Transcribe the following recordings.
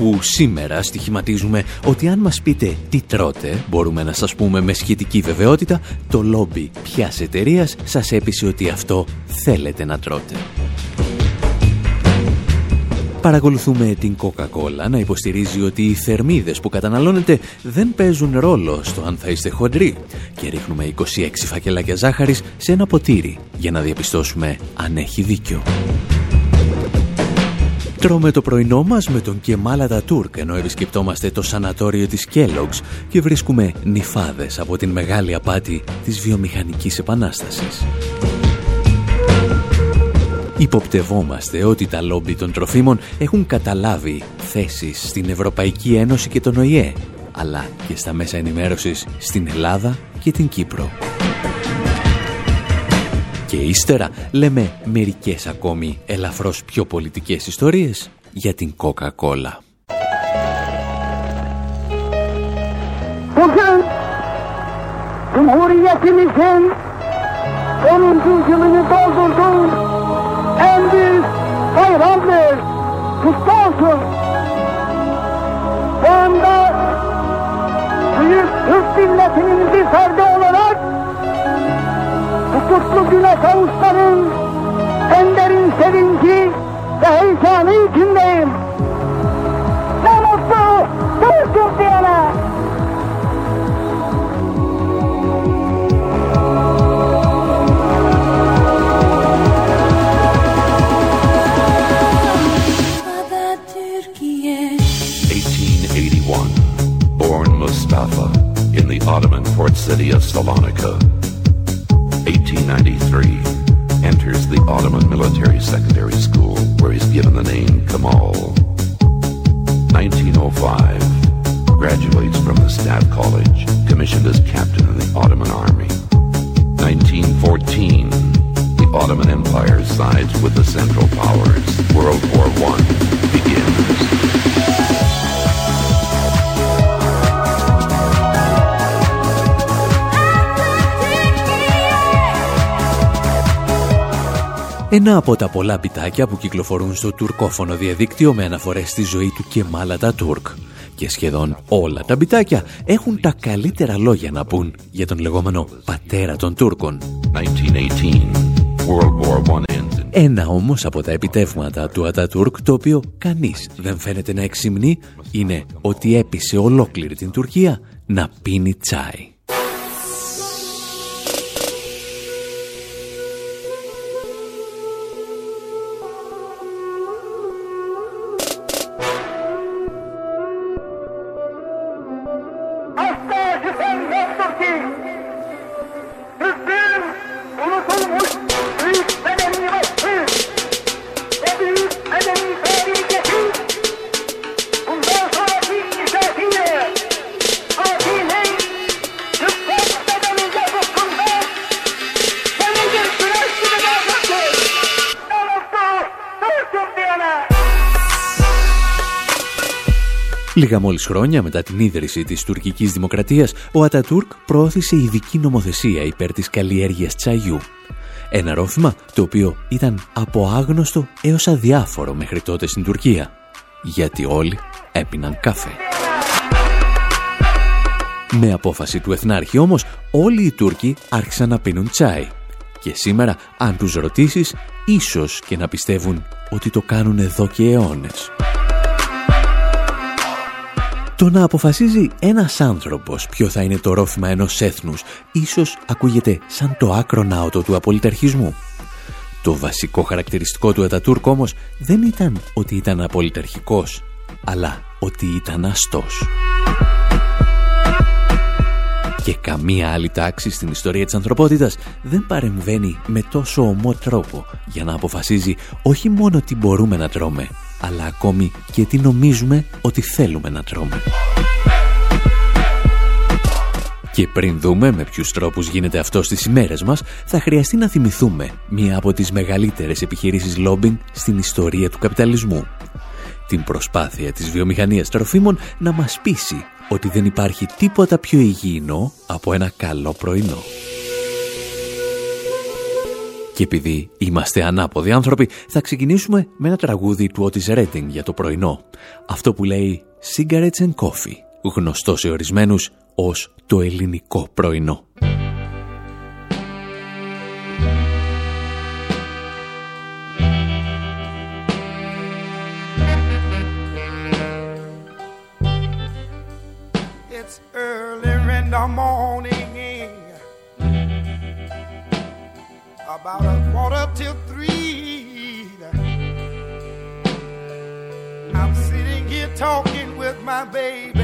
Όπου σήμερα στοιχηματίζουμε ότι αν μας πείτε τι τρώτε, μπορούμε να σας πούμε με σχετική βεβαιότητα, το λόμπι ποιας εταιρείας σας έπεισε ότι αυτό θέλετε να τρώτε. Παρακολουθούμε την Coca-Cola να υποστηρίζει ότι οι θερμίδες που καταναλώνετε δεν παίζουν ρόλο στο αν θα είστε χοντροί και ρίχνουμε 26 φακελάκια ζάχαρης σε ένα ποτήρι για να διαπιστώσουμε αν έχει δίκιο. Τρώμε το πρωινό μας με τον Κεμάλα Τούρκ ενώ επισκεπτόμαστε το σανατόριο της Kellogg's και βρίσκουμε νυφάδες από την μεγάλη απάτη της βιομηχανικής επανάστασης. Υποπτευόμαστε ότι τα λόμπι των τροφίμων έχουν καταλάβει θέσεις στην Ευρωπαϊκή Ένωση και τον ΟΗΕ, αλλά και στα μέσα ενημέρωσης στην Ελλάδα και την Κύπρο. Και ύστερα λέμε μερικές ακόμη ελαφρώς πιο πολιτικές ιστορίες για την κόκακολα. Πού είναι; kutlu güne kavuşmanın en derin sevinci ve heyecanı içindeyim. Ne mutlu Türk'üm diyene. 1881, born Mustafa in the Ottoman port city of Salonika. 1893, enters the Ottoman Military Secondary School where he's given the name Kemal. 1905, graduates from the Staff College, commissioned as captain in the Ottoman Army. 1914, the Ottoman Empire sides with the Central Powers. World War I begins. Ένα από τα πολλά πιτάκια που κυκλοφορούν στο τουρκόφωνο διαδίκτυο με αναφορές στη ζωή του Κεμάλα τα Τούρκ. Και σχεδόν όλα τα πιτάκια έχουν τα καλύτερα λόγια να πούν για τον λεγόμενο πατέρα των Τούρκων. 1918, World War I ends in Ένα όμως από τα επιτεύγματα του Ατατούρκ το οποίο κανείς δεν φαίνεται να εξυμνεί είναι ότι έπεισε ολόκληρη την Τουρκία να πίνει τσάι. Λίγα μόλις χρόνια μετά την ίδρυση της τουρκικής δημοκρατίας, ο Ατατούρκ προώθησε ειδική νομοθεσία υπέρ της καλλιέργειας τσαγιού. Ένα ρόφημα το οποίο ήταν από άγνωστο έως αδιάφορο μέχρι τότε στην Τουρκία. Γιατί όλοι έπιναν καφέ. Με απόφαση του Εθνάρχη όμως, όλοι οι Τούρκοι άρχισαν να πίνουν τσάι. Και σήμερα, αν τους ρωτήσεις, ίσως και να πιστεύουν ότι το κάνουν εδώ και αιώνες. Το να αποφασίζει ένας άνθρωπος ποιο θα είναι το ρόφημα ενός έθνους ίσως ακούγεται σαν το άκρο ναότο του απολυτερχισμού. Το βασικό χαρακτηριστικό του Ατατούρκ όμως δεν ήταν ότι ήταν απολυτερχικός, αλλά ότι ήταν αστός. Και καμία άλλη τάξη στην ιστορία της ανθρωπότητας δεν παρεμβαίνει με τόσο ομό τρόπο για να αποφασίζει όχι μόνο τι μπορούμε να τρώμε, αλλά ακόμη και τι νομίζουμε ότι θέλουμε να τρώμε. Και πριν δούμε με ποιους τρόπους γίνεται αυτό στις ημέρες μας, θα χρειαστεί να θυμηθούμε μία από τις μεγαλύτερες επιχειρήσεις λόμπινγκ στην ιστορία του καπιταλισμού. Την προσπάθεια της βιομηχανίας τροφίμων να μας πείσει ότι δεν υπάρχει τίποτα πιο υγιεινό από ένα καλό πρωινό. Και επειδή είμαστε ανάποδοι άνθρωποι, θα ξεκινήσουμε με ένα τραγούδι του Otis Redding για το πρωινό. Αυτό που λέει «Cigarettes and Coffee», γνωστό σε ορισμένους ως το ελληνικό πρωινό. It's early in the morning, about a quarter till three. I'm sitting here talking with my baby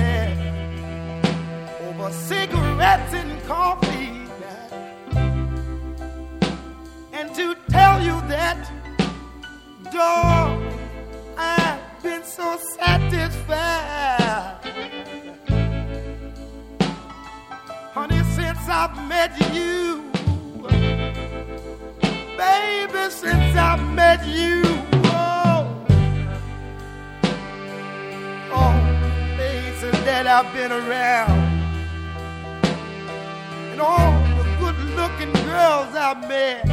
over cigarettes and coffee. And to tell you that, dog, I've been so satisfied. Honey, since I've met you, baby, since I've met you, oh, oh, places that I've been around, and all the good-looking girls I've met,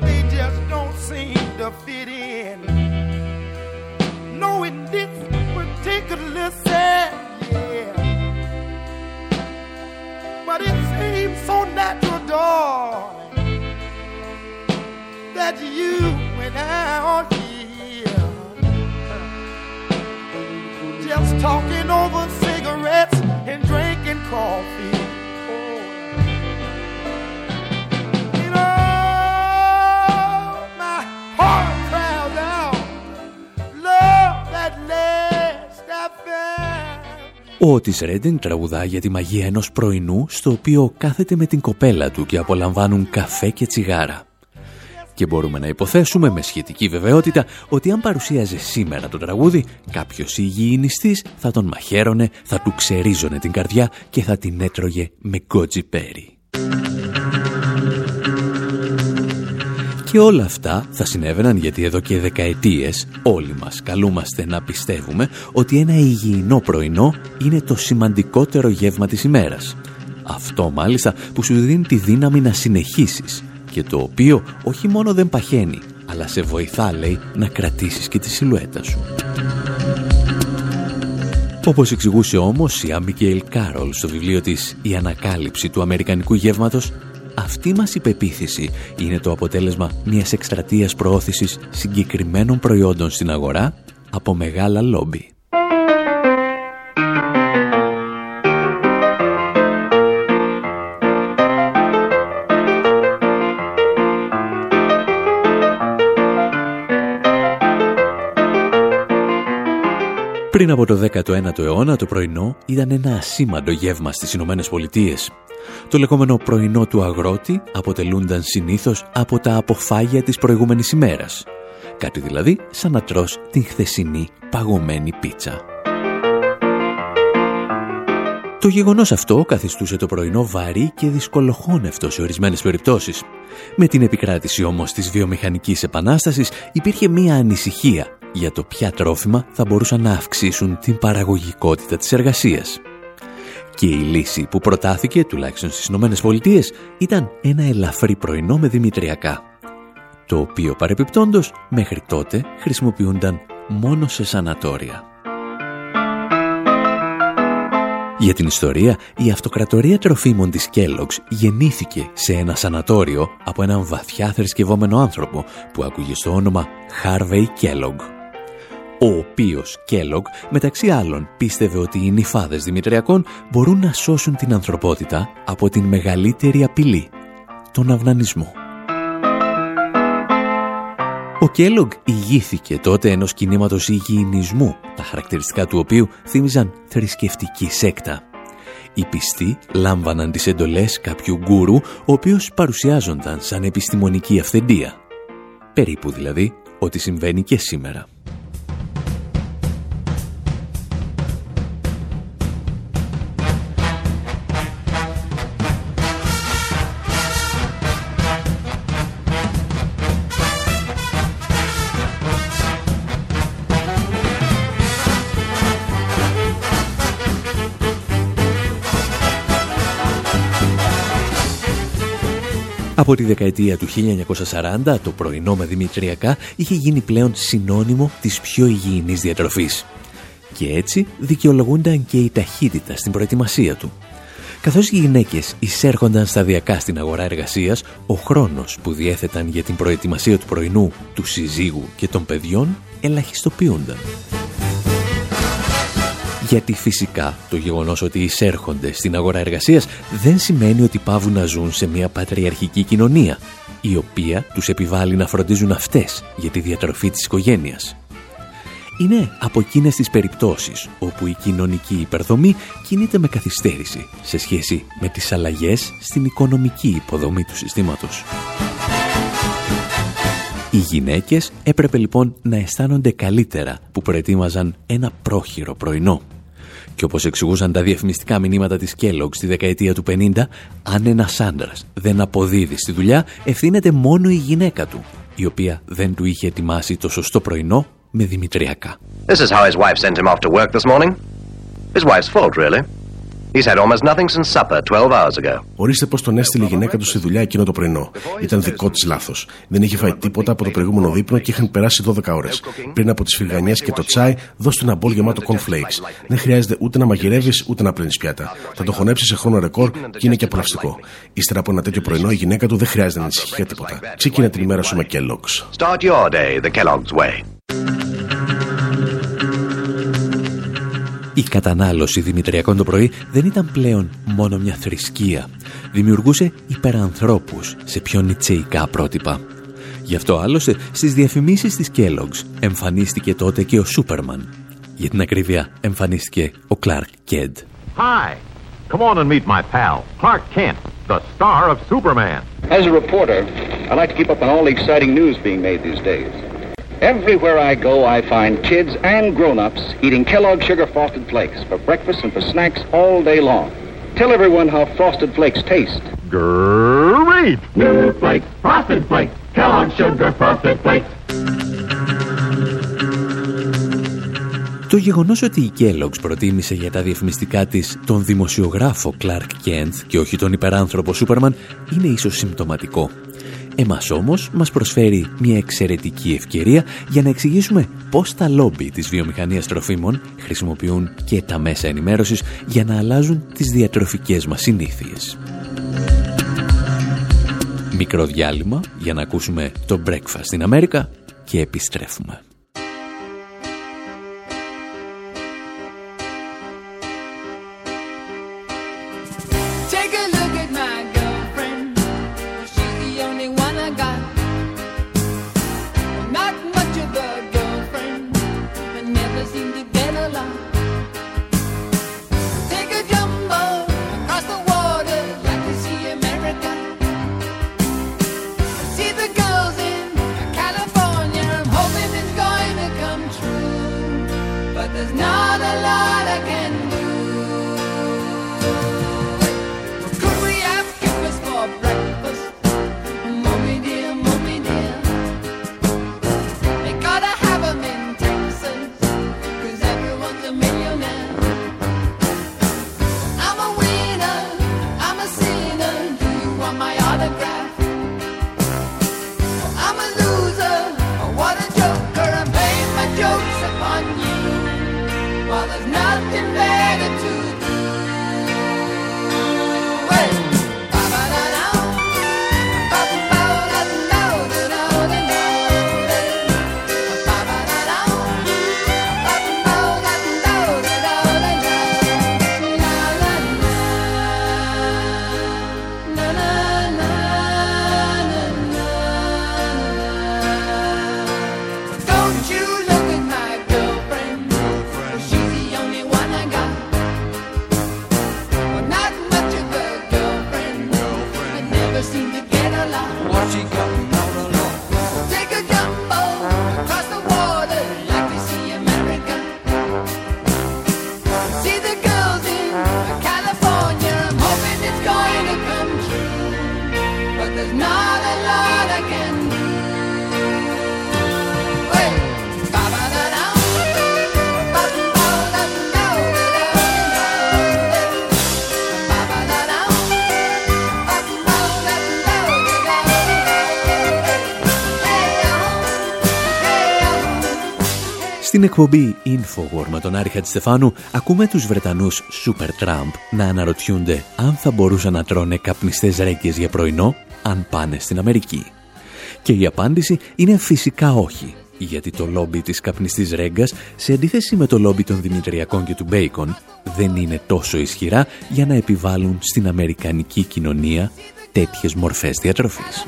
they just don't seem to fit in. No, in this particular set, yeah. But it seems so natural, darling, that you I are here, just talking over cigarettes and drinking coffee. Ο Ότις Ρέντιν τραγουδά για τη μαγεία ενός πρωινού στο οποίο κάθεται με την κοπέλα του και απολαμβάνουν καφέ και τσιγάρα. Και μπορούμε να υποθέσουμε με σχετική βεβαιότητα ότι αν παρουσίαζε σήμερα το τραγούδι, κάποιος υγιεινιστής θα τον μαχαίρωνε, θα του ξερίζωνε την καρδιά και θα την έτρωγε με γκότζι πέρι. Και όλα αυτά θα συνέβαιναν γιατί εδώ και δεκαετίες όλοι μας καλούμαστε να πιστεύουμε ότι ένα υγιεινό πρωινό είναι το σημαντικότερο γεύμα της ημέρας. Αυτό μάλιστα που σου δίνει τη δύναμη να συνεχίσεις και το οποίο όχι μόνο δεν παχαίνει, αλλά σε βοηθά, λέει, να κρατήσεις και τη σιλουέτα σου. Όπως εξηγούσε όμως η Αμπικέιλ Κάρολ στο βιβλίο της «Η ανακάλυψη του Αμερικανικού γεύματος», αυτή μας η πεποίθηση είναι το αποτέλεσμα μιας εκστρατείας προώθησης συγκεκριμένων προϊόντων στην αγορά από μεγάλα λόμπι. Πριν από το 19ο αιώνα το πρωινό ήταν ένα ασήμαντο γεύμα στις Ηνωμένες Πολιτείες. Το λεγόμενο πρωινό του αγρότη αποτελούνταν συνήθως από τα αποφάγια της προηγούμενης ημέρας. Κάτι δηλαδή σαν να τρως την χθεσινή παγωμένη πίτσα. Το γεγονός αυτό καθιστούσε το πρωινό βαρύ και δυσκολοχώνευτο σε ορισμένες περιπτώσεις. Με την επικράτηση όμως της βιομηχανικής επανάστασης υπήρχε μία ανησυχία για το ποια τρόφιμα θα μπορούσαν να αυξήσουν την παραγωγικότητα της εργασίας. Και η λύση που προτάθηκε, τουλάχιστον στις Ηνωμένες Πολιτείες, ήταν ένα ελαφρύ πρωινό με δημητριακά, το οποίο παρεπιπτόντος μέχρι τότε χρησιμοποιούνταν μόνο σε σανατόρια. Για την ιστορία, η αυτοκρατορία τροφίμων της Kellogg's γεννήθηκε σε ένα σανατόριο από έναν βαθιά θρησκευόμενο άνθρωπο που άκουγε στο όνομα Harvey Kellogg ο οποίος Kellogg μεταξύ άλλων πίστευε ότι οι νυφάδες Δημητριακών μπορούν να σώσουν την ανθρωπότητα από την μεγαλύτερη απειλή, τον αυνανισμό. Ο Kellogg ηγήθηκε τότε ενός κινήματος υγιεινισμού, τα χαρακτηριστικά του οποίου θύμιζαν θρησκευτική σέκτα. Οι πιστοί λάμβαναν τις εντολές κάποιου γκούρου, ο οποίος παρουσιάζονταν σαν επιστημονική αυθεντία. Περίπου δηλαδή ό,τι συμβαίνει και σήμερα. Από τη δεκαετία του 1940 το πρωινό με δημητριακά είχε γίνει πλέον συνώνυμο της πιο υγιεινής διατροφής. Και έτσι δικαιολογούνταν και η ταχύτητα στην προετοιμασία του. Καθώς οι γυναίκες εισέρχονταν σταδιακά στην αγορά εργασίας, ο χρόνος που διέθεταν για την προετοιμασία του πρωινού, του συζύγου και των παιδιών ελαχιστοποιούνταν. Γιατί φυσικά το γεγονός ότι εισέρχονται στην αγορά εργασίας δεν σημαίνει ότι πάβουν να ζουν σε μια πατριαρχική κοινωνία, η οποία τους επιβάλλει να φροντίζουν αυτές για τη διατροφή της οικογένειας. Είναι από εκείνες τις περιπτώσεις όπου η κοινωνική υπερδομή κινείται με καθυστέρηση σε σχέση με τις αλλαγές στην οικονομική υποδομή του συστήματος. Οι γυναίκες έπρεπε λοιπόν να αισθάνονται καλύτερα που προετοίμαζαν ένα πρόχειρο πρωινό. Και όπως εξηγούσαν τα διαφημιστικά μηνύματα της Kellogg στη δεκαετία του 50, αν ένας άντρας δεν αποδίδει στη δουλειά, ευθύνεται μόνο η γυναίκα του, η οποία δεν του είχε ετοιμάσει το σωστό πρωινό με δημητριακά. This is how his wife sent him off to work this morning. His wife's fault, really. He's had almost nothing since supper 12 hours ago. Ορίστε πώ τον έστειλε η γυναίκα του στη δουλειά εκείνο το πρωινό. Ήταν δικό της λάθος. Δεν είχε φάει τίποτα από το προηγούμενο δείπνο και είχαν περάσει 12 ώρες. Πριν από τις φυγανιέ και το τσάι, δώσ' του ένα μπολ γεμάτο cornflakes. Δεν χρειάζεται ούτε να μαγειρεύεις ούτε να πλένεις πιάτα. Θα το χωνέψεις σε χρόνο ρεκόρ και είναι και απολαυστικό. Ύστερα από ένα τέτοιο πρωινό, η γυναίκα του δεν χρειάζεται να ανησυχεί για τίποτα. Ξεκίνα την ημέρα σου με Kellogg's. Start your day the Kellogg's way. Η κατανάλωση δημητριακών το πρωί δεν ήταν πλέον μόνο μια θρησκεία. Δημιουργούσε υπερανθρώπους σε πιο νητσεϊκά πρότυπα. Γι' αυτό άλλωστε στις διαφημίσεις της Kellogg's εμφανίστηκε τότε και ο Σούπερμαν. Για την ακρίβεια εμφανίστηκε ο Κλάρκ Κέντ. Hi. Come on and meet my pal, Clark Kent, the star of Superman. As a reporter, I like to keep up on all the exciting news being made these days. Everywhere I go, I find kids and grown-ups eating Kellogg's Sugar Frosted Flakes for breakfast and for snacks all day long. Tell everyone how Frosted Flakes taste. Great! New flakes, frosted flakes, Kellogg's Sugar Frosted Flakes. Το γεγονός ότι η Kellogg's προτίμησε για τα διαφημιστικά της τον δημοσιογράφο Clark Kent και όχι τον υπεράνθρωπο Σούπερμαν είναι ίσως συμπτωματικό. Εμάς όμως μας προσφέρει μια εξαιρετική ευκαιρία για να εξηγήσουμε πώς τα λόμπι της βιομηχανίας τροφίμων χρησιμοποιούν και τα μέσα ενημέρωσης για να αλλάζουν τις διατροφικές μας συνήθειες. Μικρό διάλειμμα για να ακούσουμε το Breakfast στην Αμέρικα και επιστρέφουμε. Εκπομπή Infowar με τον Άρη Χατζηστεφάνου ακούμε τους Βρετανούς Super Trump να αναρωτιούνται αν θα μπορούσαν να τρώνε καπνιστές ρέγγες για πρωινό αν πάνε στην Αμερική. Και η απάντηση είναι φυσικά όχι, γιατί το λόμπι της καπνιστής ρέγγας, σε αντίθεση με το λόμπι των Δημητριακών και του Μπέικον, δεν είναι τόσο ισχυρά για να επιβάλλουν στην Αμερικανική κοινωνία τέτοιες μορφές διατροφής.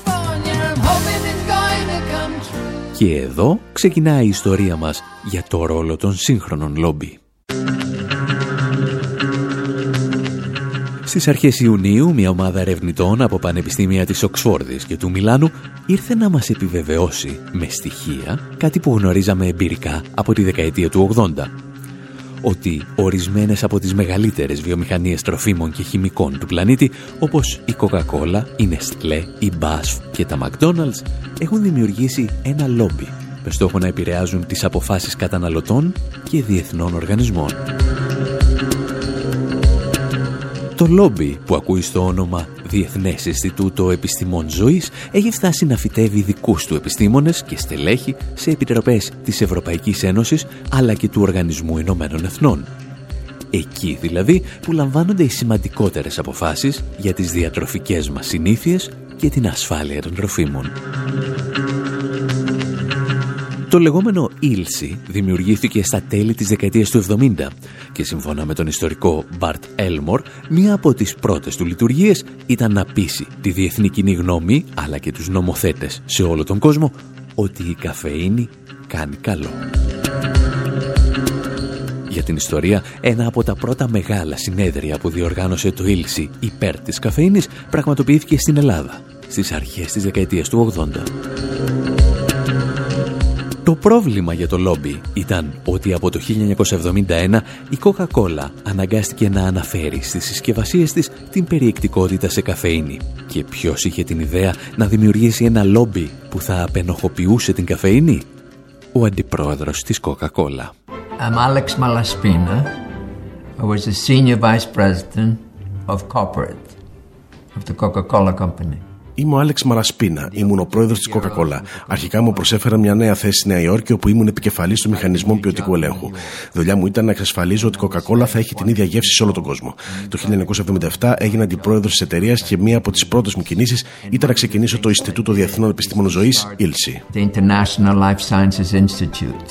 Και εδώ ξεκινάει η ιστορία μας για το ρόλο των σύγχρονων λόμπι. Στις αρχές Ιουνίου, μια ομάδα ερευνητών από πανεπιστήμια της Οξφόρδης και του Μιλάνου ήρθε να μας επιβεβαιώσει με στοιχεία κάτι που γνωρίζαμε εμπειρικά από τη δεκαετία του 80 ότι ορισμένες από τις μεγαλύτερες βιομηχανίες τροφίμων και χημικών του πλανήτη, όπως η Coca-Cola, η Nestlé, η BASF και τα McDonald's, έχουν δημιουργήσει ένα λόμπι με στόχο να επηρεάζουν τις αποφάσεις καταναλωτών και διεθνών οργανισμών. Το λόμπι που ακούει στο όνομα Διεθνές Ινστιτούτο Επιστημών Ζωής έχει φτάσει να φυτεύει δικούς του επιστήμονες και στελέχη σε επιτροπές της Ευρωπαϊκής Ένωσης αλλά και του Οργανισμού Ηνωμένων Εθνών. Εκεί δηλαδή που λαμβάνονται οι σημαντικότερες αποφάσεις για τις διατροφικές μας συνήθειες και την ασφάλεια των τροφίμων. Το λεγόμενο Ήλση δημιουργήθηκε στα τέλη της δεκαετίας του 70 και σύμφωνα με τον ιστορικό Μπαρτ Έλμορ, μία από τις πρώτες του λειτουργίες ήταν να πείσει τη διεθνή κοινή γνώμη αλλά και τους νομοθέτες σε όλο τον κόσμο ότι η καφεΐνη κάνει καλό. Για την ιστορία, ένα από τα πρώτα μεγάλα συνέδρια που διοργάνωσε το Ήλση υπέρ της καφεΐνης πραγματοποιήθηκε στην Ελλάδα στις αρχές της δεκαετίας του 80. Το πρόβλημα για το λόμπι ήταν ότι από το 1971 η Coca-Cola αναγκάστηκε να αναφέρει στις συσκευασίες της την περιεκτικότητα σε καφεΐνη. Και ποιος είχε την ιδέα να δημιουργήσει ένα λόμπι που θα απενοχοποιούσε την καφεΐνη; Ο αντιπρόεδρος της Coca-Cola. I'm Alex Malaspina. I was the senior vice president of corporate of the Coca-Cola company. Είμαι ο Άλεξ Μαρασπίνα. Ήμουν ο πρόεδρος της Coca-Cola. Αρχικά μου προσέφεραν μια νέα θέση στη Νέα Υόρκη, όπου ήμουν επικεφαλής των μηχανισμών ποιοτικού ελέγχου. δουλειά μου ήταν να εξασφαλίζω ότι η Coca-Cola θα έχει την ίδια γεύση σε όλο τον κόσμο. Το 1977 έγινα αντιπρόεδρος της εταιρείας και μία από τις πρώτες μου κινήσεις ήταν να ξεκινήσω το Ινστιτούτο Διεθνών Επιστήμων Ζωής, ILSI. The International Life Sciences Institute.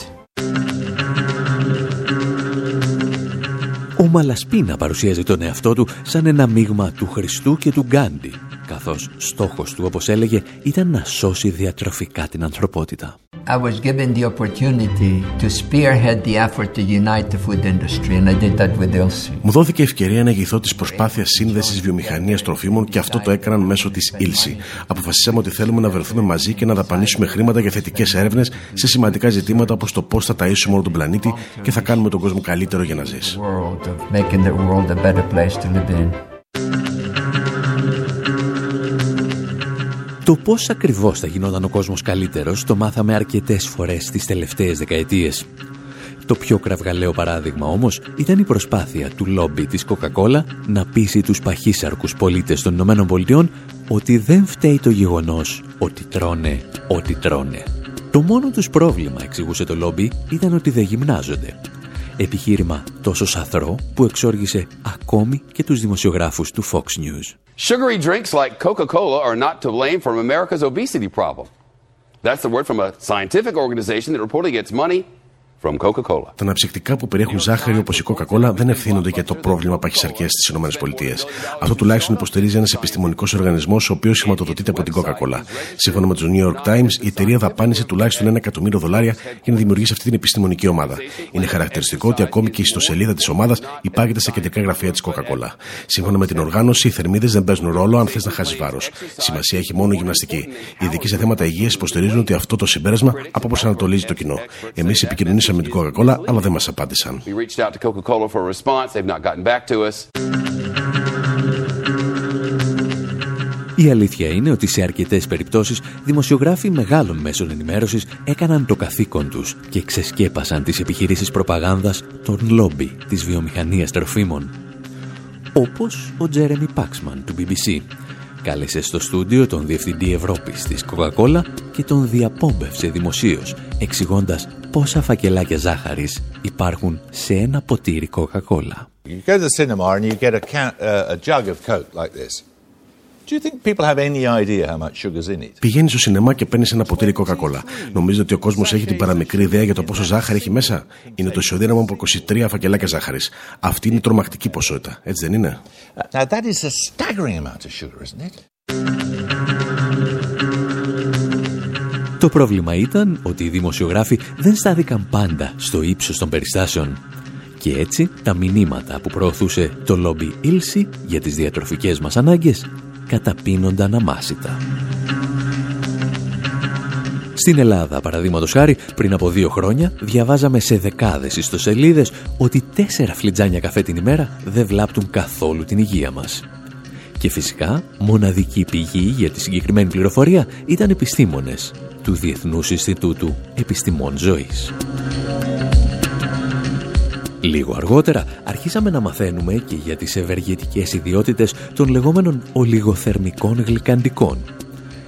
Ο Μαλασπίνα παρουσίαζε τον εαυτό του σαν ένα μείγμα του Χριστού και του Γκάντι καθώς στόχος του, όπως έλεγε, ήταν να σώσει διατροφικά την ανθρωπότητα. I was given the opportunity to spearhead the effort to unite the food industry and I did that with Ilse. Μου δόθηκε ευκαιρία να ηγηθώ της προσπάθειας σύνδεσης βιομηχανίας τροφίμων και αυτό το έκαναν μέσω της Ilse. Αποφασίσαμε ότι θέλουμε να βρεθούμε μαζί και να δαπανίσουμε χρήματα για θετικές έρευνες σε σημαντικά ζητήματα όπως το πώς θα ταΐσουμε όλο τον πλανήτη και θα κάνουμε τον κόσμο καλύτερο για να ζήσει. Το πώς ακριβώς θα γινόταν ο κόσμος καλύτερος το μάθαμε αρκετές φορές τις τελευταίες δεκαετίες. Το πιο κραυγαλαίο παράδειγμα όμως ήταν η προσπάθεια του λόμπι της Coca-Cola να πείσει τους παχύσαρκους πολίτες των Ηνωμένων Πολιτειών ότι δεν φταίει το γεγονός ότι τρώνε ό,τι τρώνε. Το μόνο τους πρόβλημα, εξηγούσε το λόμπι, ήταν ότι δεν γυμνάζονται. Επιχείρημα τόσο σαθρό που εξόργησε ακόμη και τους δημοσιογράφους του Fox News. Sugary drinks like Coca Cola are not to blame for America's obesity problem. That's the word from a scientific organization that reportedly gets money from Coca-Cola. Τα αναψυκτικά που περιέχουν ζάχαρη όπως η Coca-Cola δεν ευθύνονται για το πρόβλημα παχυσαρκίας στις ΗΠΑ. Αυτό τουλάχιστον υποστηρίζει ένας επιστημονικός οργανισμός, ο οποίος σηματοδοτείται από την Coca-Cola. Σύμφωνα με του New York Times, η εταιρεία δαπάνησε τουλάχιστον ένα εκατομμύριο δολάρια για να δημιουργήσει αυτή την επιστημονική ομάδα. Είναι χαρακτηριστικό ότι ακόμη και η ιστοσελίδα της ομάδας υπάγεται στα κεντρικά γραφεία της Coca-Cola. Σύμφωνα με την οργάνωση, οι θερμίδες δεν παίζουν ρόλο αν θες να χάσεις βάρος. Σημασία έχει μόνο η γυμναστική. Οι ειδικοί σε θέματα υγείας υποστηρίζουν ότι αυτό το συμπέρασμα αποπροσανατολίζει το κοινό. Εμείς επικοινωνήσαμε με την Coca-Cola, αλλά δεν μας απάντησαν. We reached out to Coca-Cola for a response. They've not gotten back to us. Η αλήθεια είναι ότι σε αρκετές περιπτώσεις δημοσιογράφοι μεγάλων μέσων ενημέρωσης έκαναν το καθήκον τους και ξεσκέπασαν τις επιχειρήσεις προπαγάνδας των λόμπι της βιομηχανίας τροφίμων. Όπως ο Τζέρεμι Πάξμαν του BBC. Κάλεσε στο στούντιο τον Διευθυντή Ευρώπης της Coca-Cola και τον διαπόμπευσε δημοσίως, εξηγώντας πόσα φακελάκια ζάχαρης υπάρχουν σε ένα ποτήρι κοκακόλα. You go to the cinema and you get a, can, uh, a jug of Coke like this. Do you think people have any idea how much sugar's in it? Πηγαίνεις στο σινεμά και παίρνεις ένα ποτήρι κοκακόλα. Νομίζετε ότι ο κόσμος έχει την παραμικρή ιδέα για το πόσο ζάχαρη έχει μέσα; Είναι το ισοδύναμο από 23 φακελάκια ζάχαρης. Αυτή είναι η τρομακτική ποσότητα, έτσι δεν είναι; Now that is a staggering amount of sugar, isn't it? Το πρόβλημα ήταν ότι οι δημοσιογράφοι δεν στάθηκαν πάντα στο ύψος των περιστάσεων. Και έτσι τα μηνύματα που προωθούσε το λόμπι Ήλση για τις διατροφικές μας ανάγκες καταπίνονταν αμάσιτα. Στην Ελλάδα, παραδείγματος χάρη, πριν από δύο χρόνια, διαβάζαμε σε δεκάδες ιστοσελίδες ότι τέσσερα φλιτζάνια καφέ την ημέρα δεν βλάπτουν καθόλου την υγεία μας. Και φυσικά, μοναδική πηγή για τη συγκεκριμένη πληροφορία ήταν επιστήμονες του Διεθνούς Ινστιτούτου Επιστημών Ζωής. Λίγο αργότερα αρχίσαμε να μαθαίνουμε και για τις ευεργετικές ιδιότητες των λεγόμενων ολιγοθερμικών γλυκαντικών.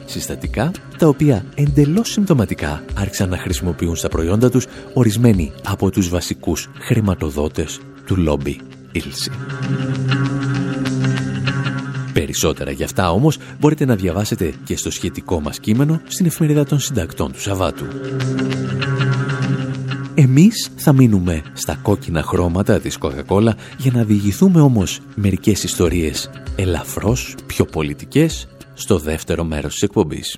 Συστατικά τα οποία εντελώς συμπτωματικά άρχισαν να χρησιμοποιούν στα προϊόντα τους ορισμένοι από τους βασικούς χρηματοδότες του λόμπι Ήλση. Περισσότερα γι' αυτά όμως μπορείτε να διαβάσετε και στο σχετικό μας κείμενο στην εφημερίδα των συντακτών του Σαββάτου. Εμείς θα μείνουμε στα κόκκινα χρώματα της Coca-Cola για να διηγηθούμε όμως μερικές ιστορίες ελαφρώς πιο πολιτικές στο δεύτερο μέρος της εκπομπής.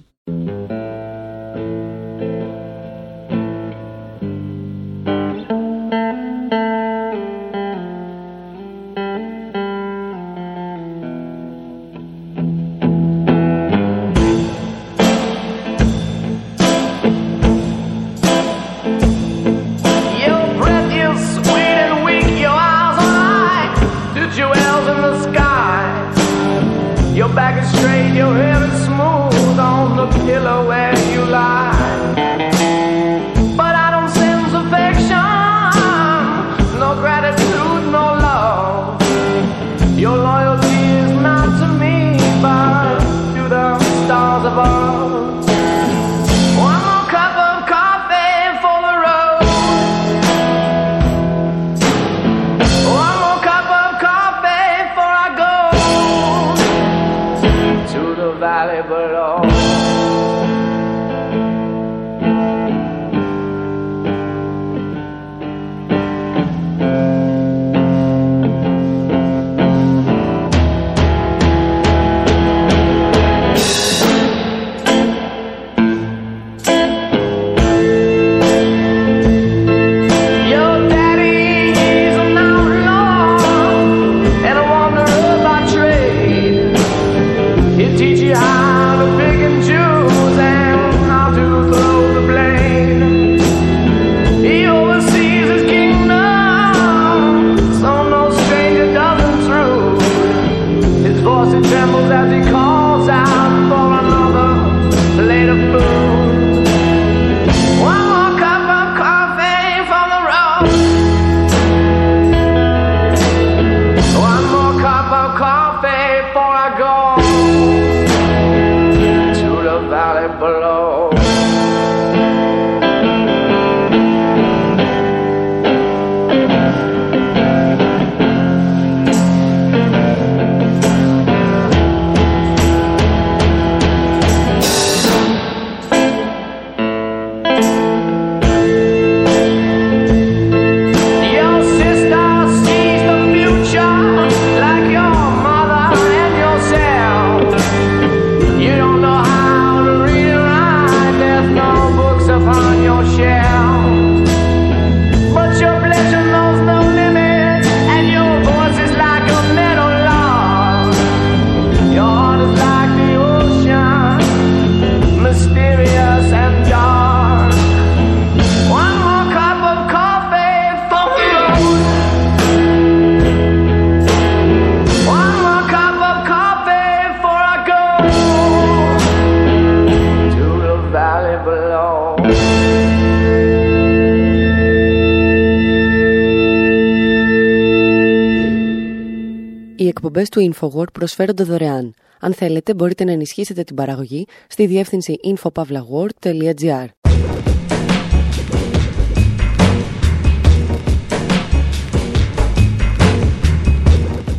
εκπομπές του InfoWord προσφέρονται δωρεάν. Αν θέλετε, μπορείτε να ενισχύσετε την παραγωγή στη διεύθυνση infopavlagor.gr.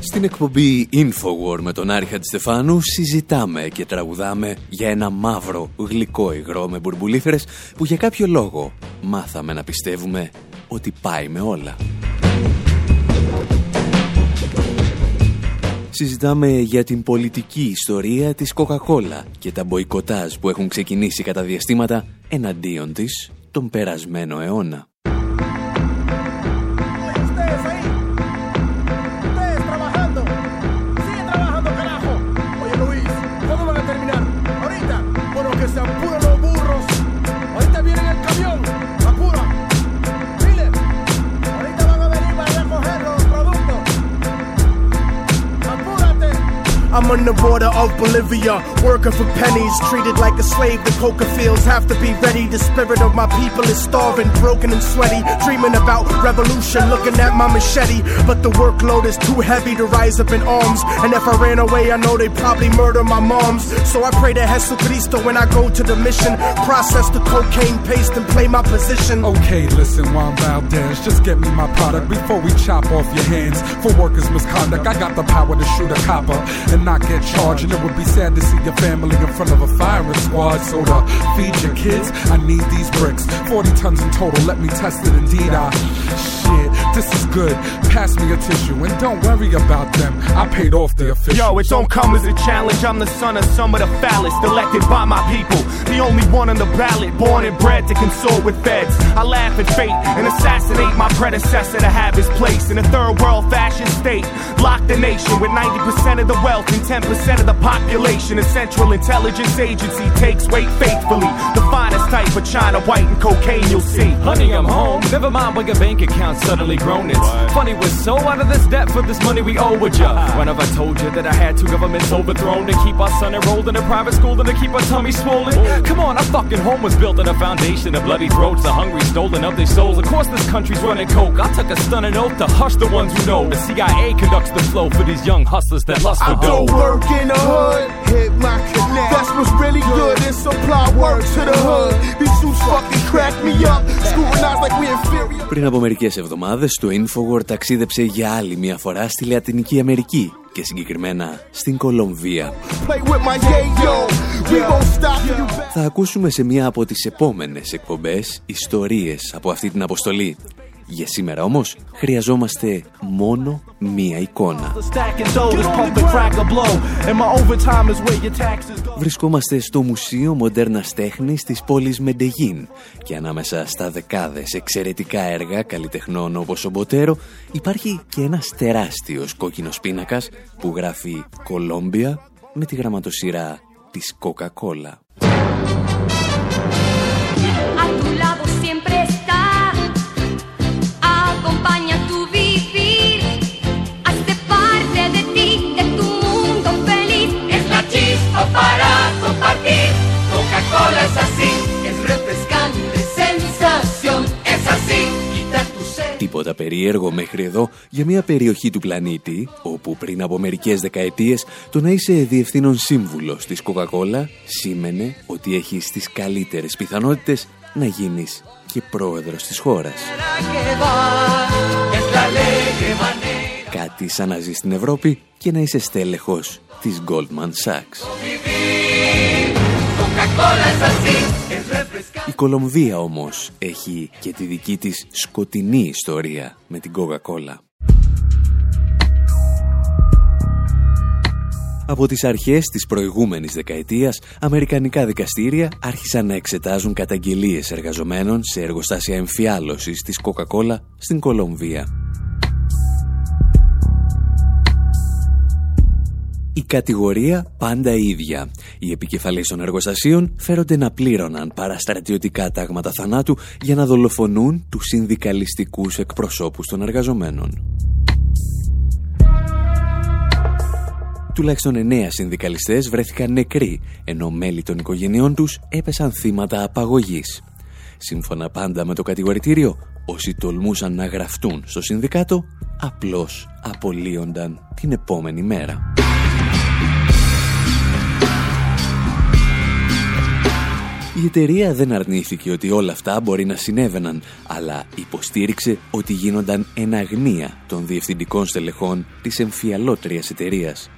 Στην εκπομπή InfoWar με τον Άρχα Στεφάνου συζητάμε και τραγουδάμε για ένα μαύρο γλυκό υγρό με μπουρμπουλήθρες που για κάποιο λόγο μάθαμε να πιστεύουμε ότι πάει με όλα. Συζητάμε για την πολιτική ιστορία της Coca-Cola και τα μποϊκοτάζ που έχουν ξεκινήσει κατά διαστήματα εναντίον της τον περασμένο αιώνα. I'm on the border of Bolivia, working for pennies, treated like a slave. The coca fields have to be ready. The spirit of my people is starving, broken and sweaty, dreaming about revolution, looking at my machete. But the workload is too heavy to rise up in arms. And if I ran away, I know they'd probably murder my moms. So I pray to Jesucristo when I go to the mission, process the cocaine paste and play my position. Okay, listen, Juan Valdez, just get me my product before we chop off your hands for workers' misconduct. I got the power to shoot a copper and not get charged, and it would be sad to see your family in front of a firing squad. So to feed your kids, I need these bricks. 40 tons in total, let me test it indeed. I shit, this is good. Pass me a tissue and don't worry about them. I paid off the official. Yo, it don't come as a challenge. I'm the son of some of the foulest, elected by my people. The only one on the ballot, born and bred to consort with feds. I laugh at fate and assassinate my predecessor to have his place in a third world fashion state. Lock the nation with 90% of the wealth 10% of the population. A central intelligence agency takes weight faithfully. The finest type of China, white and cocaine you'll see. Honey, I'm home. Never mind when your bank account suddenly grown. It's funny, we're so out of this debt for this money we owe with ya. When have I told you that I had two governments overthrown to keep our son enrolled in a private school and to keep our tummy swollen? Come on, our fucking home was built on a foundation of bloody throats, the hungry stolen of their souls. Of course, this country's running coke. I took a stunning oath to hush the ones who know. The CIA conducts the flow for these young hustlers that lust for dough. Go work in the hood, hit my connect. That's what's really good and supply work to the hood. These suits fucking crack me up, scrutinize like we inferior. Πριν από μερικές εβδομάδες, το Infowar ταξίδεψε για άλλη μια φορά στη Λατινική Αμερική και συγκεκριμένα στην Κολομβία. Play with my yayo, we won't stop you. Θα ακούσουμε σε μια από τις επόμενες εκπομπές ιστορίες από αυτή την αποστολή. Για σήμερα όμως χρειαζόμαστε μόνο μία εικόνα. Stacking dough, this pump the crack a blow. And my overtime is where your taxes go. Βρισκόμαστε στο Μουσείο Μοντέρνας Τέχνης της πόλης Μεντεγίν και ανάμεσα στα δεκάδες εξαιρετικά έργα καλλιτεχνών όπως ο Μποτέρο υπάρχει και ένας τεράστιος κόκκινος πίνακας που γράφει «Κολόμπια» με τη γραμματοσυρά της Coca-Cola. Περίεργο μέχρι εδώ για μια περιοχή του πλανήτη όπου πριν από μερικές δεκαετίες το να είσαι διευθύνων σύμβουλος της Coca-Cola σήμαινε ότι έχεις τις καλύτερες πιθανότητες να γίνεις και πρόεδρος της χώρας. Es la alegre manera Κάτι σαν να ζεις στην Ευρώπη και να είσαι στέλεχος της Goldman Sachs. Η Κολομβία όμως έχει και τη δική της σκοτεινή ιστορία με την Coca-Cola. Από τις αρχές της προηγούμενης δεκαετίας, αμερικανικά δικαστήρια άρχισαν να εξετάζουν καταγγελίες εργαζομένων σε εργοστάσια εμφιάλωσης της Coca-Cola στην Κολομβία. Η κατηγορία πάντα ίδια. Οι επικεφαλής των εργοστασίων φέρονται να πλήρωναν παραστρατιωτικά τάγματα θανάτου για να δολοφονούν τους συνδικαλιστικούς εκπροσώπους των εργαζομένων. Τουλάχιστον εννέα συνδικαλιστές βρέθηκαν νεκροί, ενώ μέλη των οικογενειών τους έπεσαν θύματα απαγωγής. Σύμφωνα πάντα με το κατηγορητήριο, όσοι τολμούσαν να γραφτούν στο συνδικάτο, απλώς απολύονταν την επόμενη μέρα. Η εταιρεία δεν αρνήθηκε ότι όλα αυτά μπορεί να συνέβαιναν, αλλά υποστήριξε ότι γίνονταν εν αγνία των διευθυντικών στελεχών της εμφιαλότριας εταιρείας.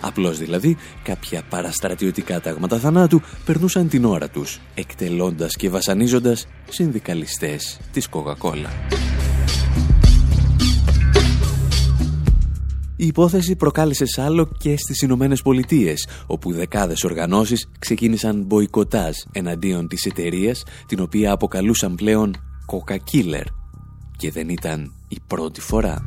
Απλώς δηλαδή, κάποια παραστρατιωτικά τάγματα θανάτου περνούσαν την ώρα τους, εκτελώντας και βασανίζοντας συνδικαλιστές της Coca-Cola. Η υπόθεση προκάλεσε σάλο και στις Ηνωμένες Πολιτείες, όπου δεκάδες οργανώσεις ξεκίνησαν μποϊκοτάζ εναντίον της εταιρείας, την οποία αποκαλούσαν πλέον Coca Killer. Και δεν ήταν η πρώτη φορά.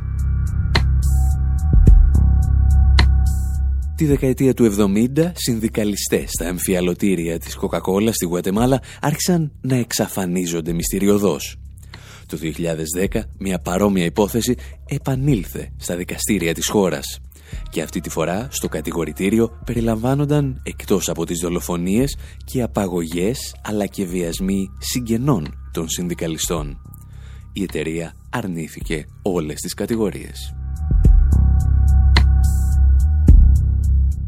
Τη δεκαετία του 70, συνδικαλιστές στα εμφιαλωτήρια της Coca-Cola στη Γουατεμάλα άρχισαν να εξαφανίζονται μυστηριωδώς. Το 2010 μια παρόμοια υπόθεση επανήλθε στα δικαστήρια της χώρας. Και αυτή τη φορά στο κατηγορητήριο περιλαμβάνονταν εκτός από τις δολοφονίες και απαγωγές αλλά και βιασμοί συγγενών των συνδικαλιστών. Η εταιρεία αρνήθηκε όλες τις κατηγορίες.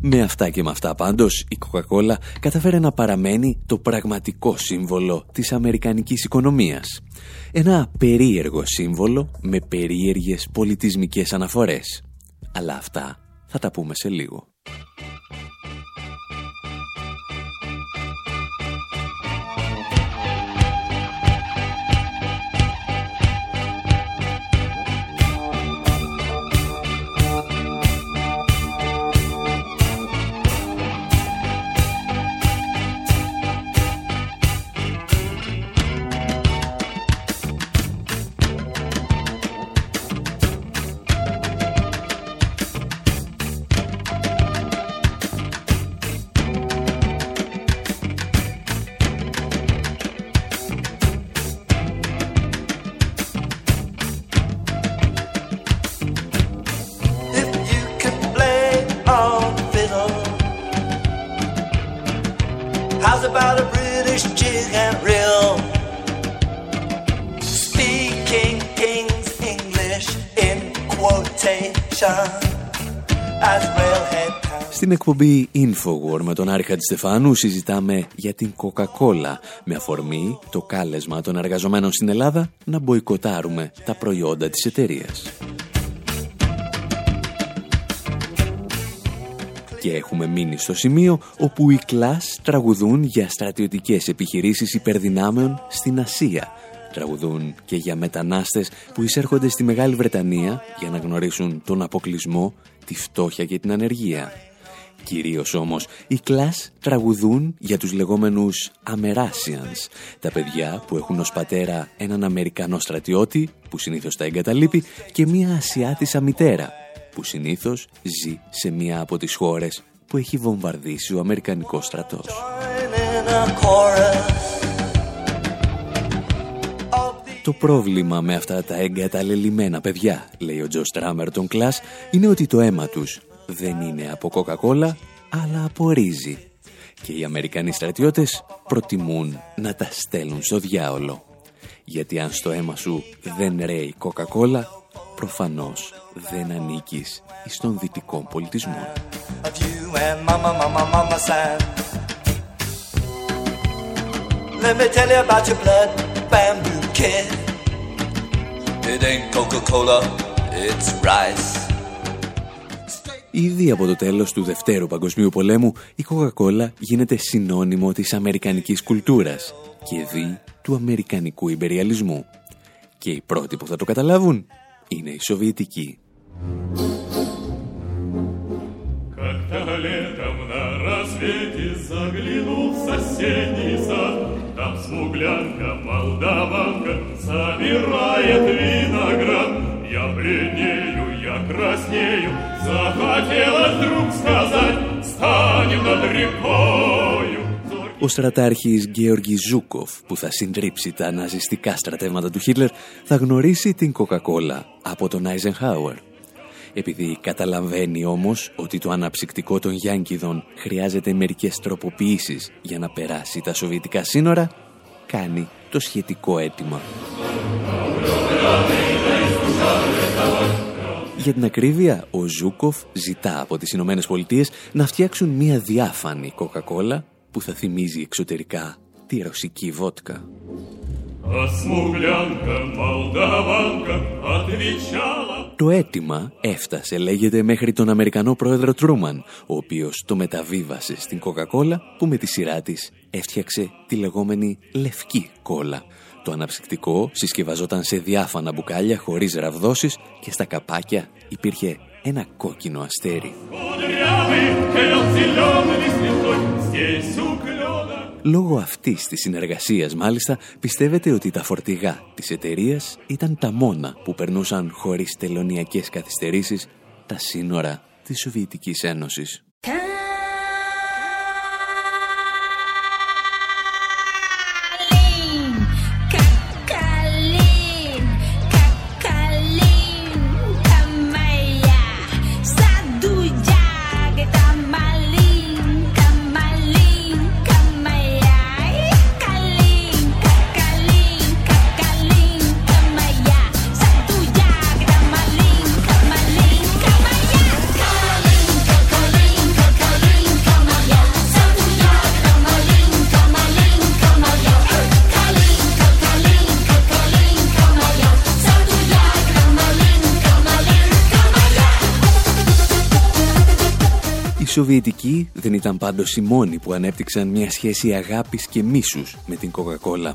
Με αυτά και με αυτά πάντως, η Coca-Cola καταφέρε να παραμένει το πραγματικό σύμβολο της αμερικανικής οικονομίας. Ένα περίεργο σύμβολο με περίεργες πολιτισμικές αναφορές. Αλλά αυτά θα τα πούμε σε λίγο. Στην εκπομπή Infowar με τον Άρη Χατζηστεφάνου συζητάμε για την Coca-Cola με αφορμή το κάλεσμα των εργαζομένων στην Ελλάδα να μποϊκοτάρουμε τα προϊόντα της εταιρείας. Και έχουμε μείνει στο σημείο όπου οι κλάς τραγουδούν για στρατιωτικές επιχειρήσεις υπερδυνάμεων στην Ασία. Τραγουδούν και για μετανάστες που εισέρχονται στη Μεγάλη Βρετανία για να γνωρίσουν τον αποκλεισμό, τη φτώχεια και την ανεργία. Κυρίως όμως, οι κλάς τραγουδούν για τους λεγόμενους Amerasians, τα παιδιά που έχουν ως πατέρα έναν Αμερικανό στρατιώτη, που συνήθως τα εγκαταλείπει, και μία Ασιάτισα μητέρα, που συνήθως ζει σε μία από τις χώρες που έχει βομβαρδίσει ο Αμερικανικός στρατός. Το πρόβλημα με αυτά τα εγκαταλελειμμένα παιδιά, λέει ο Τζο Στράμερ των Κλάς, είναι ότι το αίμα τους δεν είναι από κοκακόλα, αλλά από ρύζι. Και οι Αμερικανοί στρατιώτες προτιμούν να τα στέλνουν στο διάολο. Γιατί αν στο αίμα σου δεν ρέει κοκακόλα, προφανώς δεν ανήκεις στον δυτικό πολιτισμό. of you and mama, mama, mama san. Let me tell you about your blood bamboo kid. It ain't Coca-Cola, it's rice. Ήδη από το τέλος του Δευτέρου Παγκοσμίου Πολέμου, η Coca-Cola γίνεται συνώνυμο της αμερικανικής κουλτούρας και δι του αμερικανικού υπεριαλισμού. Και οι πρώτοι που θα το καταλάβουν είναι οι Σοβιετικοί. Как-то летом на рассвете заглянул в соседний сад. Там смуглянка, молдаванка собирает виноград. Я бледнею, я краснею, Ο στρατάρχης Γκεόργκι Ζούκοφ που θα συντρίψει τα ναζιστικά στρατεύματα του Χίτλερ θα γνωρίσει την κοκακόλα από τον Eisenhower. Επειδή καταλαβαίνει όμως ότι το αναψυκτικό των Γιάνκιδων χρειάζεται μερικές τροποποιήσεις για να περάσει τα σοβιετικά σύνορα, κάνει το σχετικό αίτημα. Για την ακρίβεια, ο Ζούκοφ ζητά από τις Ηνωμένες Πολιτείες να φτιάξουν μια διάφανη κοκακόλα που θα θυμίζει εξωτερικά τη ρωσική βότκα. Το αίτημα έφτασε λέγεται μέχρι τον Αμερικανό πρόεδρο Τρούμαν, ο οποίος το μεταβίβασε στην Coca-Cola που με τη σειρά της έφτιαξε τη λεγόμενη λευκή κόλα το αναψυκτικό συσκευαζόταν σε διάφανα μπουκάλια χωρίς ραβδόσεις και στα καπάκια υπήρχε ένα κόκκινο αστέρι. Λόγω αυτής της συνεργασίας μάλιστα πιστεύετε ότι τα φορτηγά της εταιρείας ήταν τα μόνα που περνούσαν χωρίς τελωνιακές καθυστερήσεις, τα σύνορα της Σοβιετικής Ένωσης. Σοβιετικοί δεν ήταν πάντως οι μόνοι που ανέπτυξαν μια σχέση αγάπης και μίσους με την Coca-Cola.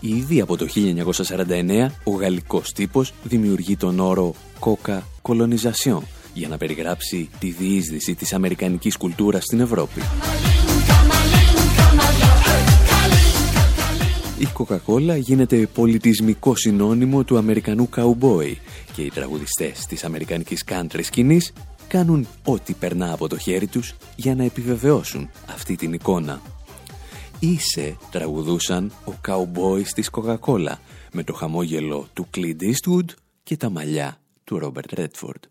Ήδη από το 1949 ο γαλλικός τύπος δημιουργεί τον όρο Coca Colonization για να περιγράψει τη διείσδυση της αμερικανικής κουλτούρας στην Ευρώπη. Η Coca-Cola γίνεται πολιτισμικό συνώνυμο του Αμερικανού καουμπόι και οι τραγουδιστές της Αμερικανικής country σκηνής κάνουν ό,τι περνά από το χέρι τους για να επιβεβαιώσουν αυτή την εικόνα. Είσαι τραγουδούσαν ο καουμπόις της Coca-Cola με το χαμόγελο του Clint Eastwood και τα μαλλιά του Robert Redford.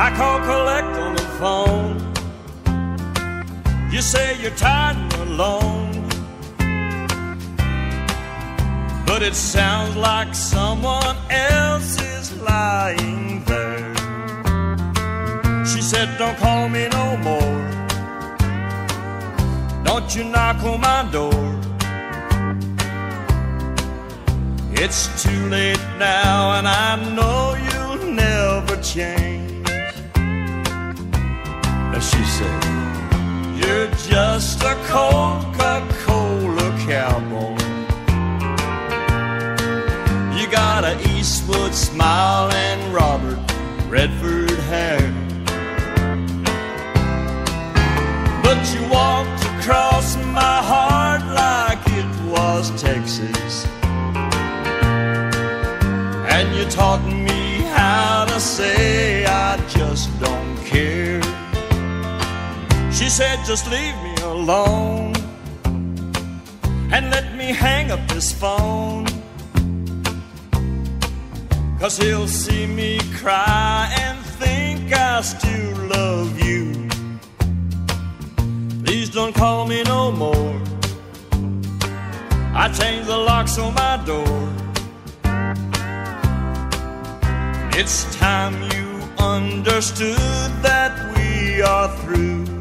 I call You say you're tired and alone. But it sounds like someone else is lying there. She said, Don't call me no more. Don't you knock on my door. It's too late now, and I know you'll never change. And she said, just a Coca Cola cowboy. You got a Eastwood smile and said, just leave me alone and let me hang up this phone. Cause he'll see me cry and think I still love you. Please don't call me no more. I changed the locks on my door. It's time you understood that we are through.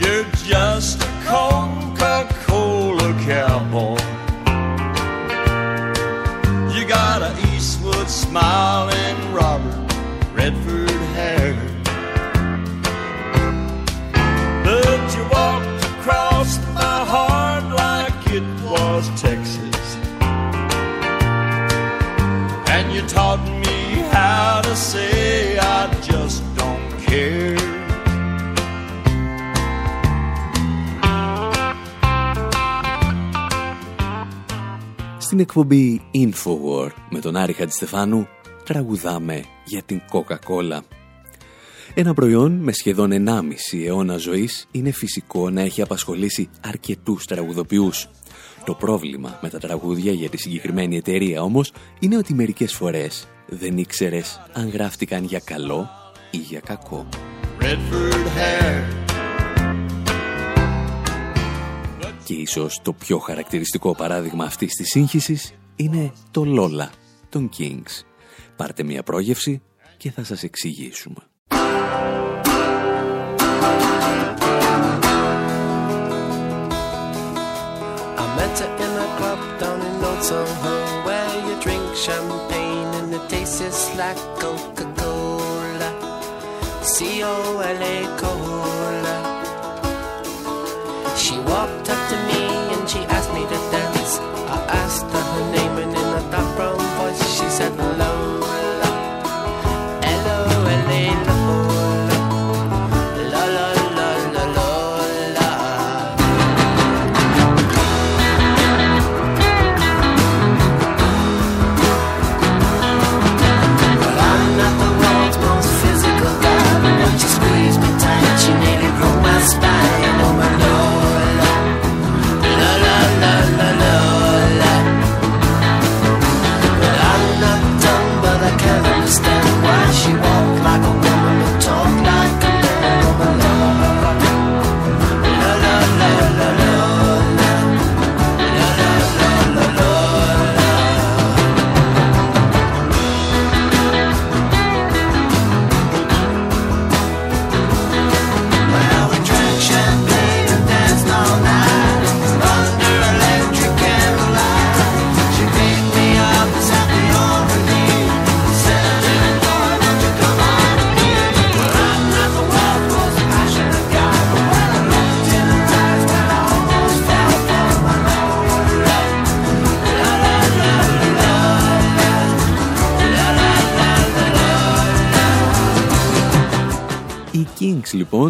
You're just a Coca Cola cowboy. You got a Eastwood smile and Robert Redford hair. But you walked across my heart like it was Texas. And you taught me Στην εκπομπή Infowar με τον Άρη Χατζηστεφάνου τραγουδάμε για την Coca-Cola. Ένα προϊόν με σχεδόν 1,5 αιώνα ζωής είναι φυσικό να έχει απασχολήσει αρκετούς τραγουδοποιούς. Το πρόβλημα με τα τραγούδια για τη συγκεκριμένη εταιρεία όμως είναι ότι μερικές φορές δεν ήξερες αν γράφτηκαν για καλό ή για κακό. Redford hair. Ίσως το πιο χαρακτηριστικό παράδειγμα αυτής της σύγχυσης είναι το Λόλα των Kings. Πάρτε μια πρόγευση και θα σας εξηγήσουμε. I met her in a club down in Old Soho where you drink champagne and it tastes like Coca-Cola. C-O-L-A Cola. Walked up to me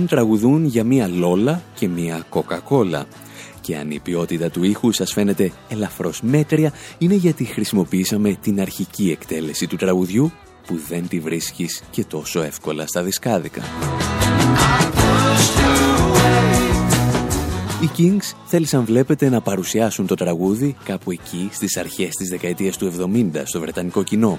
τραγουδούν για μία Λόλα και μία Coca-Cola. Και αν η ποιότητα του ήχου σας φαίνεται ελαφρώς μέτρια, είναι γιατί χρησιμοποίησαμε την αρχική εκτέλεση του τραγουδιού που δεν τη βρίσκεις και τόσο εύκολα στα δισκάδικα. Οι Kings θέλησαν βλέπετε να παρουσιάσουν το τραγούδι κάπου εκεί στις αρχές της δεκαετίας του 70 στο βρετανικό κοινό.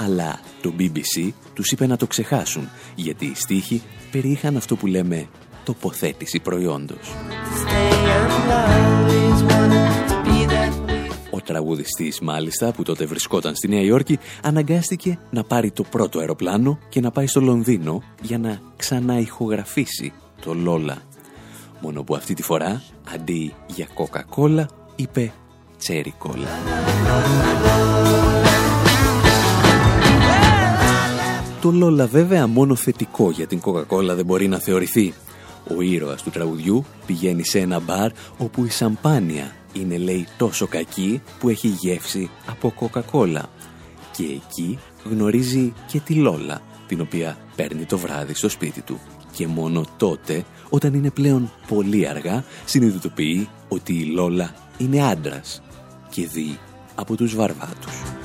Αλλά το BBC τους είπε να το ξεχάσουν γιατί οι στίχοι περιείχαν αυτό που λέμε τοποθέτηση προϊόντος. Ο τραγουδιστής μάλιστα που τότε βρισκόταν στη Νέα Υόρκη αναγκάστηκε να πάρει το πρώτο αεροπλάνο και να πάει στο Λονδίνο για να ξαναηχογραφήσει το Λόλα. Μόνο που αυτή τη φορά αντί για Coca-Cola είπε Cherry Cola. Το Λόλα βέβαια μόνο θετικό για την Coca-Cola δεν μπορεί να θεωρηθεί. Ο ήρωας του τραγουδιού πηγαίνει σε ένα μπαρ όπου η σαμπάνια είναι λέει τόσο κακή που έχει γεύση από Coca-Cola. Και εκεί γνωρίζει και τη Λόλα, την οποία παίρνει το βράδυ στο σπίτι του. Και μόνο τότε, όταν είναι πλέον πολύ αργά, συνειδητοποιεί ότι η Λόλα είναι άντρας και δει από τους βαρβάτους.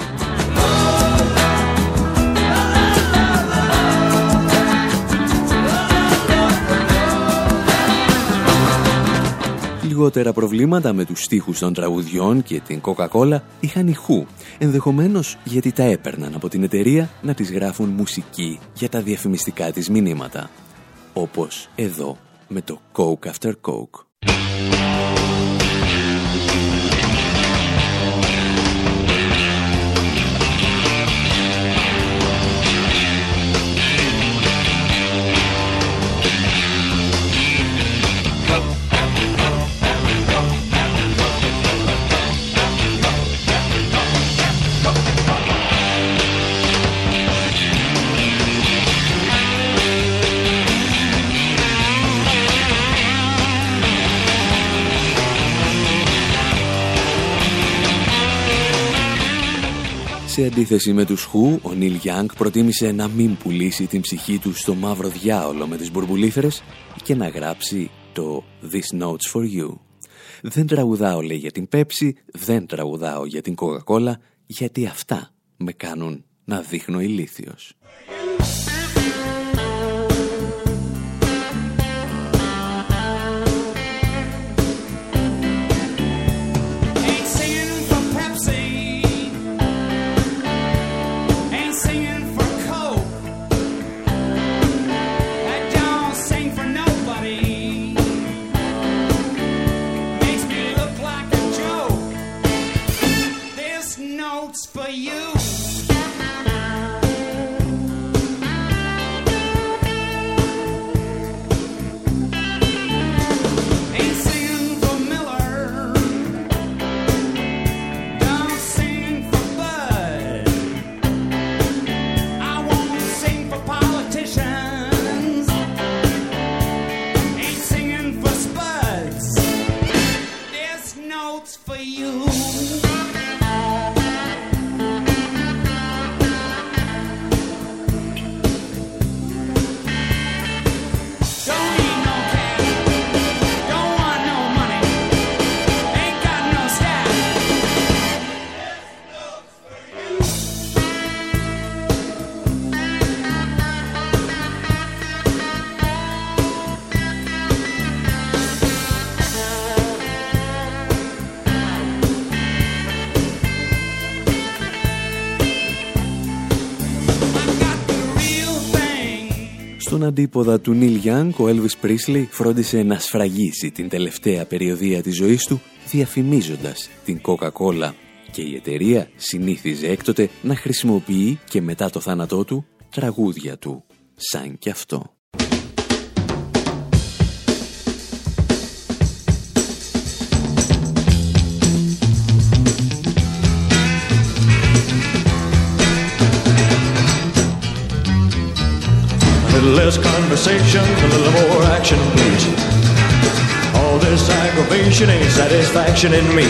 Λιγότερα προβλήματα με τους στίχους των τραγουδιών και την Coca-Cola είχαν οι Who, ενδεχομένως γιατί τα έπαιρναν από την εταιρεία να τις γράφουν μουσική για τα διαφημιστικά της μηνύματα. Όπως εδώ με το Coke After Coke. Σε αντίθεση με τους Who, ο Νίλ Γιάνγκ προτίμησε να μην πουλήσει την ψυχή του στο μαύρο διάολο με τις μπουρμπουλήθρες και να γράψει το This Notes For You. Δεν τραγουδάω λέει για την Pepsi, δεν τραγουδάω για την Coca-Cola, γιατί αυτά με κάνουν να δείχνω ηλίθιος. Στον αντίποδα του Νίλ Γιάνγκ, ο Έλβις Πρίσλι φρόντισε να σφραγίσει την τελευταία περιοδία της ζωής του διαφημίζοντας την Coca-Cola και η εταιρεία συνήθιζε έκτοτε να χρησιμοποιεί και μετά το θάνατό του τραγούδια του, σαν κι αυτό. Less conversation, a little more action, please. All this aggravation ain't satisfaction in me.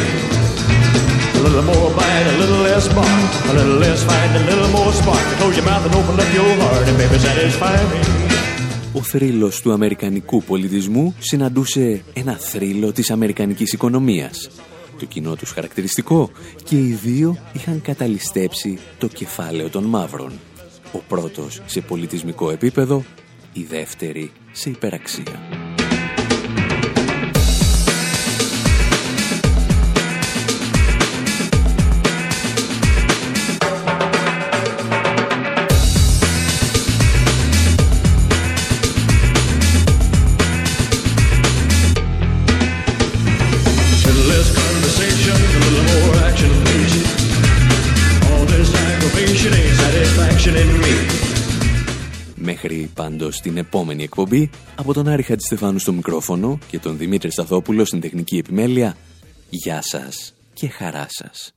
A little more bite, a little less bark, a little less fight, a little more spark. Close your mouth and open up your heart, and baby, satisfy me. Ο θρύλος του αμερικανικού πολιτισμού συναντούσε ένα θρύλο της αμερικανικής οικονομίας. Το κοινό τους χαρακτηριστικό και οι δύο είχαν καταλυστέψει το κεφάλαιο των μαύρων. Ο πρώτος σε πολιτισμικό επίπεδο, η δεύτερη σε υπεραξία. Πάντως την επόμενη εκπομπή, από τον Άρη Χατζηστεφάνου στο μικρόφωνο και τον Δημήτρη Σταθόπουλο στην τεχνική επιμέλεια, γεια σας και χαρά σας.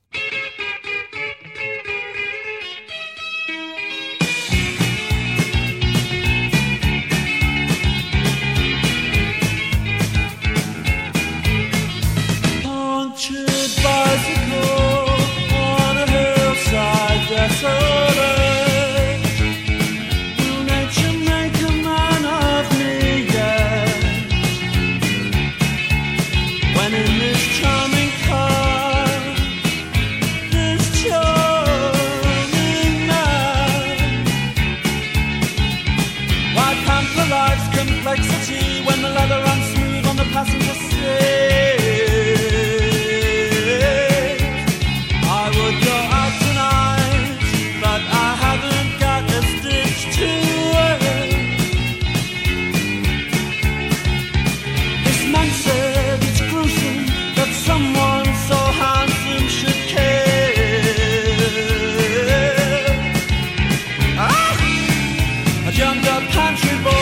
Country boy